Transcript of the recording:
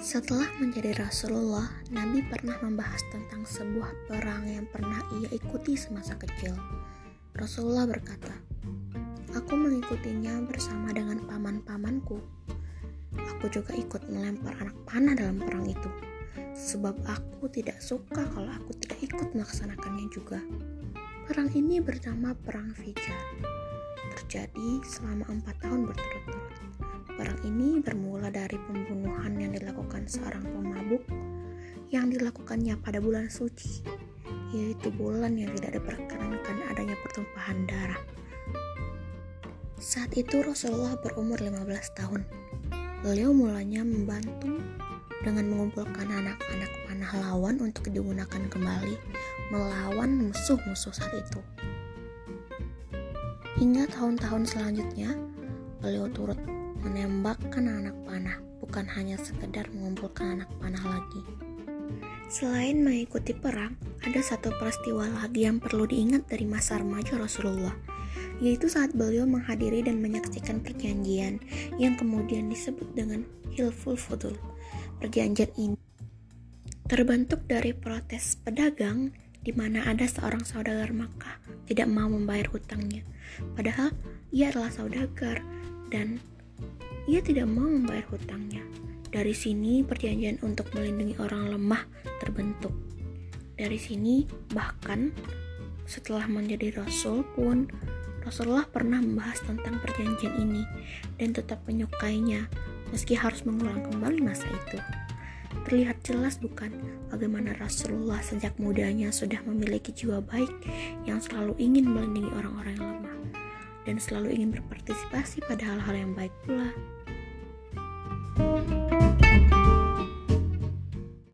Setelah menjadi Rasulullah, Nabi pernah membahas tentang sebuah perang yang pernah ia ikuti semasa kecil. Rasulullah berkata, Aku mengikutinya bersama dengan paman-pamanku. Aku juga ikut melempar anak panah dalam perang itu, sebab aku tidak suka kalau aku tidak ikut melaksanakannya juga. Perang ini bernama Perang Fijar. Terjadi selama empat tahun berturut-turut. Perang ini bermula dari pembunuhan seorang pemabuk yang dilakukannya pada bulan suci, yaitu bulan yang tidak diperkenankan adanya pertumpahan darah. Saat itu Rasulullah berumur 15 tahun. Beliau mulanya membantu dengan mengumpulkan anak-anak panah lawan untuk digunakan kembali melawan musuh-musuh saat itu. Hingga tahun-tahun selanjutnya, beliau turut menembakkan anak panah, bukan hanya sekedar mengumpulkan anak panah lagi. Selain mengikuti perang, ada satu peristiwa lagi yang perlu diingat dari masa remaja Rasulullah, yaitu saat beliau menghadiri dan menyaksikan perjanjian yang kemudian disebut dengan Hilful Fudul. Perjanjian ini terbentuk dari protes pedagang di mana ada seorang saudagar Makkah tidak mau membayar hutangnya. Padahal ia adalah saudagar dan ia tidak mau membayar hutangnya. Dari sini perjanjian untuk melindungi orang lemah terbentuk. Dari sini bahkan setelah menjadi rasul pun Rasulullah pernah membahas tentang perjanjian ini dan tetap menyukainya meski harus mengulang kembali masa itu. Terlihat jelas bukan bagaimana Rasulullah sejak mudanya sudah memiliki jiwa baik yang selalu ingin melindungi orang-orang yang lemah dan selalu ingin berpartisipasi pada hal-hal yang baik pula.